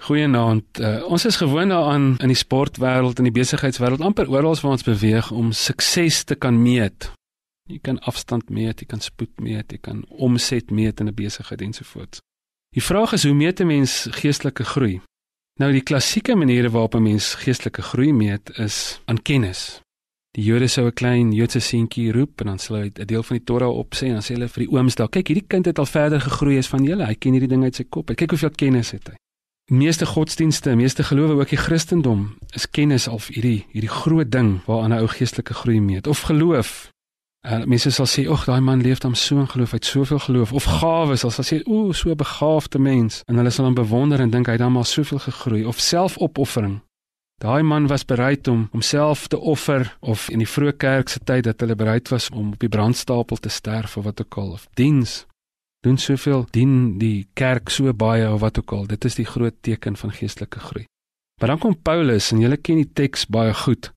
Goeienaand. Uh, ons is gewoond daaraan in die sportwêreld en die besigheidswêreld amper oral waar ons beweeg om sukses te kan meet. Jy kan afstand meet, jy kan spoed meet, jy kan omset meet in 'n besigheid ensovoorts. Die vraag is hoe meet 'n mens geestelike groei? Nou die klassieke maniere waarop 'n mens geestelike groei meet is aan kennis. Die Jode sou 'n klein Joodse seentjie roep en dan sal hy 'n deel van die Torah opsê en dan sê hulle vir die ooms daar: "Kyk, hierdie kind het al verder gegroei as van julle. Hy ken hierdie ding uit sy kop. Kyk hoeveel kennis het hy." Meeste godsdienste, meeste gelowe ook die Christendom is kennis of hierdie hierdie groot ding waaraan 'n ou geestelike groei meet of geloof. Uh, mense sal sê, "Ag, daai man leef dan so in geloof, hy het soveel geloof." Of gawes, as hulle sê, "O, so 'n begaafde mens." En hulle sal hom bewonder en dink hy het dan maar soveel gegroei of selfopoffering. Daai man was bereid om homself te offer of in die vroeë kerk se tyd dat hulle bereid was om op die brandstapel te sterf of wat ook al of diens doen soveel dien die kerk so baie of wat ook al. Dit is die groot teken van geestelike groei. Maar dan kom Paulus en julle ken die teks baie goed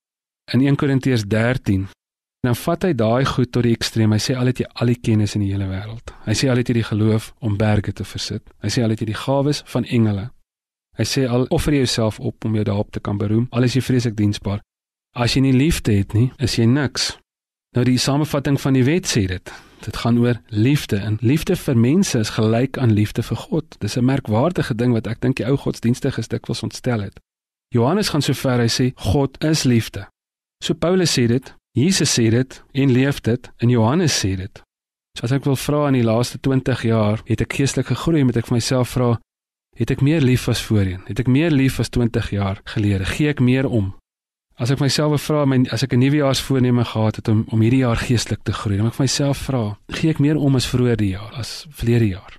in 1 Korintiërs 13. En dan vat hy daai goed tot die ekstreem. Hy sê al het jy al die kennis in die hele wêreld. Hy sê al het jy die geloof om berge te versit. Hy sê al het jy die gawes van engele. Hy sê al offer jy jouself op om jou daarop te kan beroem, al is jy vreeslik diensbaar. As jy nie liefde het nie, is jy niks. Nou die samevatting van die wet sê dit. Dit gaan oor liefde en liefde vir mense is gelyk aan liefde vir God. Dis 'n merkwaardige ding wat ek dink die ou godsdienstige dikwels ontstel het. Johannes gaan so ver hy sê God is liefde. So Paulus sê dit, Jesus sê dit en leef dit en Johannes sê dit. So as ek wil vra in die laaste 20 jaar, het ek geestelik gegroei met ek vir myself vra, het ek meer lief as voorheen? Het ek meer lief as 20 jaar gelede? Gee ek meer om? As ek myself vra, my as ek 'n nuwejaarsvoorneme gehad het om om hierdie jaar geestelik te groei, dan moet ek myself vra, gee ek meer om as vroeër die jaar, as verlede jaar?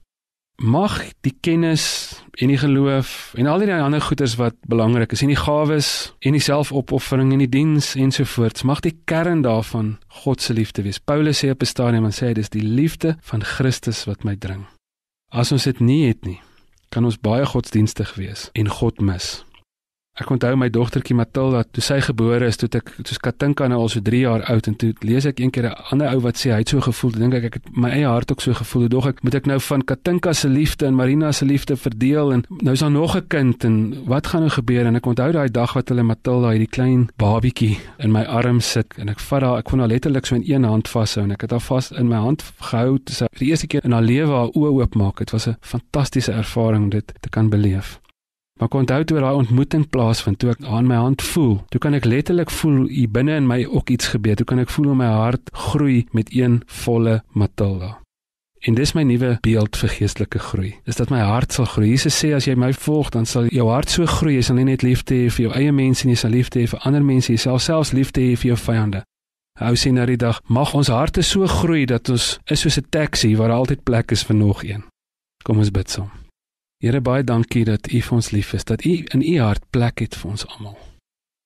Mag die kennis en die geloof en al die ander goeders wat belangrik is, en die gawes en die selfopoffering en die diens ensovoorts, mag die kern daarvan God se liefde wees. Paulus sê op 'n stadium en sê dis die liefde van Christus wat my dring. As ons dit nie het nie, kan ons baie godsdienstig wees en God mis. Ek onthou my dogtertjie Matilda, toe sy gebore is, toe ek soos Katinka nou al so 3 jaar oud en toe lees ek eendag 'n ander ou wat sê hy het so gevoel, dink ek ek het my eie hart ook so gevoel. Dog ek moet ek nou van Katinka se liefde en Marina se liefde verdeel en nou is daar nog 'n kind en wat gaan nou gebeur? En ek onthou daai dag wat hulle Matilda hierdie klein babietjie in my arm sit en ek vat haar, ek kon haar letterlik so in een hand vashou en ek het haar vas in my hand gehou toe sy vir die eerste keer in haar lewe haar oë oopmaak. Dit was 'n fantastiese ervaring om dit te kan beleef. Maar kon onthou toe daai ontmoeting plaasvind, toe ek aan my hand voel, toe kan ek letterlik voel hier binne in my ook iets gebeur. Toe kan ek voel hoe my hart groei met een volle Matilda. En dis my nuwe beeld vir geestelike groei. Is dat my hart sal groei. Jesus sê as jy my volg, dan sal jou hart so groei, jy sal nie net liefde hê vir jou eie mense nie, jy sal liefde hê vir ander mense, jy sal selfs liefde hê vir jou vyande. Hou sien na die dag, mag ons harte so groei dat ons is soos 'n taxi waar altyd plek is vir nog een. Kom ons bid saam. Here baie dankie dat U vir ons lief is, dat U in U hart plek het vir ons almal.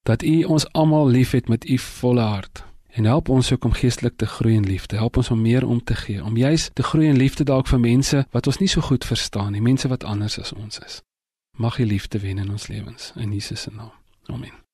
Dat U ons almal liefhet met U volle hart. En help ons ook om geestelik te groei in liefde. Help ons om meer om te gee, om juis te groei in liefde dalk vir mense wat ons nie so goed verstaan nie, mense wat anders as ons is. Mag U liefde wen in ons lewens in Jesus se naam. Amen.